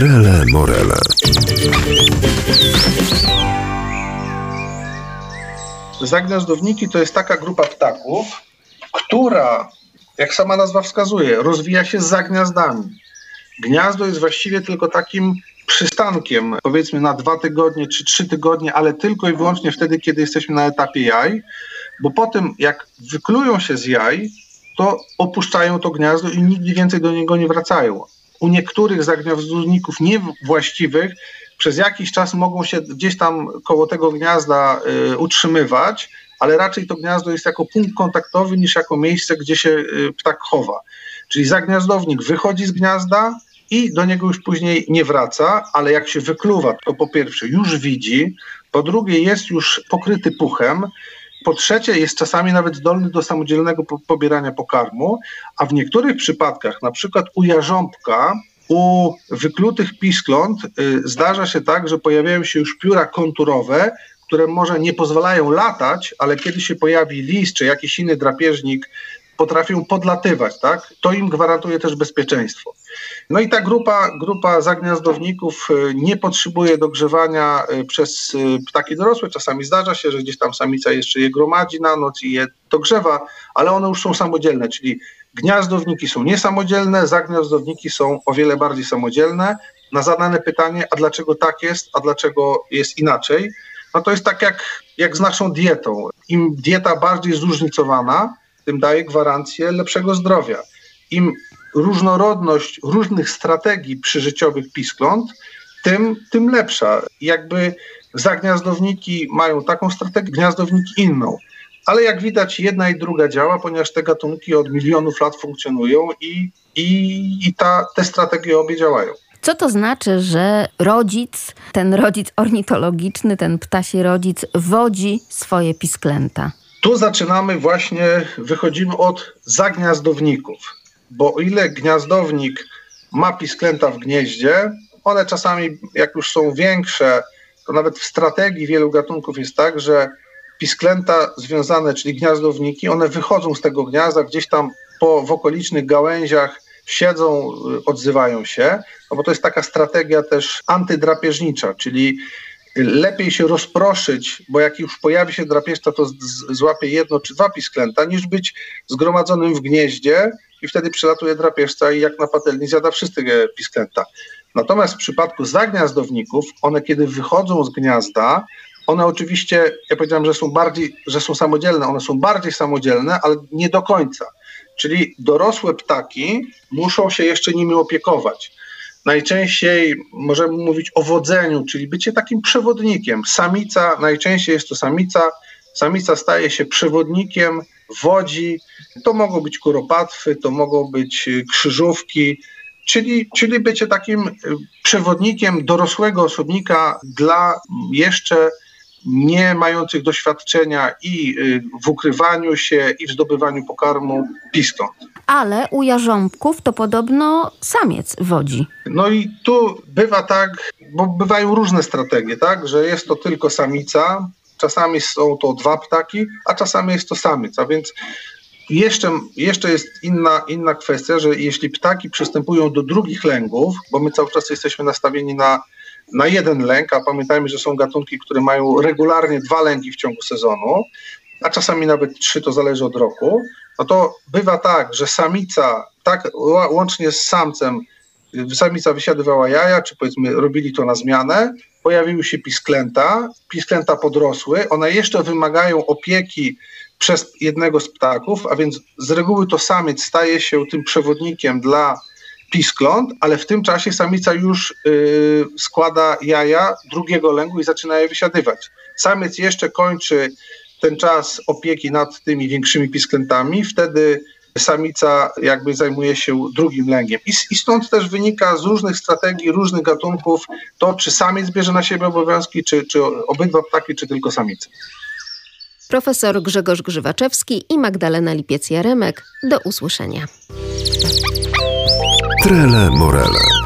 Trele Morele. Zagniazdowniki to jest taka grupa ptaków, która, jak sama nazwa wskazuje, rozwija się za gniazdami. Gniazdo jest właściwie tylko takim przystankiem, powiedzmy na dwa tygodnie czy trzy tygodnie, ale tylko i wyłącznie wtedy, kiedy jesteśmy na etapie jaj, bo potem jak wyklują się z jaj, to opuszczają to gniazdo i nigdy więcej do niego nie wracają. U niektórych zagniazdowników niewłaściwych przez jakiś czas mogą się gdzieś tam koło tego gniazda y, utrzymywać, ale raczej to gniazdo jest jako punkt kontaktowy niż jako miejsce, gdzie się y, ptak chowa. Czyli zagniazdownik wychodzi z gniazda i do niego już później nie wraca, ale jak się wykluwa, to po pierwsze już widzi, po drugie jest już pokryty puchem, po trzecie, jest czasami nawet zdolny do samodzielnego pobierania pokarmu, a w niektórych przypadkach, na przykład u jarząbka, u wyklutych piskląt y, zdarza się tak, że pojawiają się już pióra konturowe, które może nie pozwalają latać, ale kiedy się pojawi list czy jakiś inny drapieżnik potrafią podlatywać, tak? To im gwarantuje też bezpieczeństwo. No i ta grupa, grupa zagniazdowników y, nie potrzebuje dogrzewania y, przez y, ptaki dorosłe. Czasami zdarza się, że gdzieś tam samica jeszcze je gromadzi na noc i je dogrzewa, ale one już są samodzielne, czyli gniazdowniki są niesamodzielne, zagniazdowniki są o wiele bardziej samodzielne. Na zadane pytanie, a dlaczego tak jest, a dlaczego jest inaczej, no to jest tak jak, jak z naszą dietą. Im dieta bardziej zróżnicowana, tym daje gwarancję lepszego zdrowia. Im różnorodność różnych strategii przyżyciowych piskląt, tym, tym lepsza. Jakby zagniazdowniki mają taką strategię, gniazdowniki inną. Ale jak widać, jedna i druga działa, ponieważ te gatunki od milionów lat funkcjonują i, i, i ta, te strategie obie działają. Co to znaczy, że rodzic, ten rodzic ornitologiczny, ten ptasi rodzic, wodzi swoje pisklęta? Tu zaczynamy właśnie, wychodzimy od zagniazdowników, bo o ile gniazdownik ma pisklęta w gnieździe, one czasami, jak już są większe, to nawet w strategii wielu gatunków jest tak, że pisklęta związane, czyli gniazdowniki, one wychodzą z tego gniazda, gdzieś tam po, w okolicznych gałęziach siedzą, odzywają się, no bo to jest taka strategia też antydrapieżnicza, czyli lepiej się rozproszyć, bo jak już pojawi się drapieżca, to złapie jedno czy dwa pisklęta, niż być zgromadzonym w gnieździe i wtedy przylatuje drapieżca i jak na patelni zjada wszystkie pisklęta. Natomiast w przypadku zagniazdowników, one kiedy wychodzą z gniazda, one oczywiście, ja powiedziałem, że są bardziej, że są samodzielne, one są bardziej samodzielne, ale nie do końca. Czyli dorosłe ptaki muszą się jeszcze nimi opiekować. Najczęściej możemy mówić o wodzeniu, czyli bycie takim przewodnikiem. Samica, najczęściej jest to samica, samica staje się przewodnikiem, wodzi. To mogą być kuropatwy, to mogą być krzyżówki, czyli, czyli bycie takim przewodnikiem dorosłego osobnika dla jeszcze nie mających doświadczenia i w ukrywaniu się, i w zdobywaniu pokarmu piskląt ale u jarząbków to podobno samiec wodzi. No i tu bywa tak, bo bywają różne strategie, tak, że jest to tylko samica, czasami są to dwa ptaki, a czasami jest to samiec, a więc jeszcze, jeszcze jest inna, inna kwestia, że jeśli ptaki przystępują do drugich lęgów, bo my cały czas jesteśmy nastawieni na, na jeden lęk, a pamiętajmy, że są gatunki, które mają regularnie dwa lęki w ciągu sezonu, a czasami nawet trzy, to zależy od roku, no to bywa tak, że samica, tak łącznie z samcem, samica wysiadywała jaja, czy powiedzmy robili to na zmianę, pojawiły się pisklęta, pisklęta podrosły, one jeszcze wymagają opieki przez jednego z ptaków, a więc z reguły to samiec staje się tym przewodnikiem dla piskląt, ale w tym czasie samica już yy, składa jaja drugiego lęgu i zaczyna je wysiadywać. Samiec jeszcze kończy ten czas opieki nad tymi większymi pisklętami, wtedy samica jakby zajmuje się drugim lęgiem. I, I, stąd też wynika z różnych strategii, różnych gatunków to, czy samiec bierze na siebie obowiązki, czy, czy obydwa ptaki, czy tylko samica. Profesor Grzegorz Grzywaczewski i Magdalena Lipiec-Jaremek. Do usłyszenia. Trele Morele.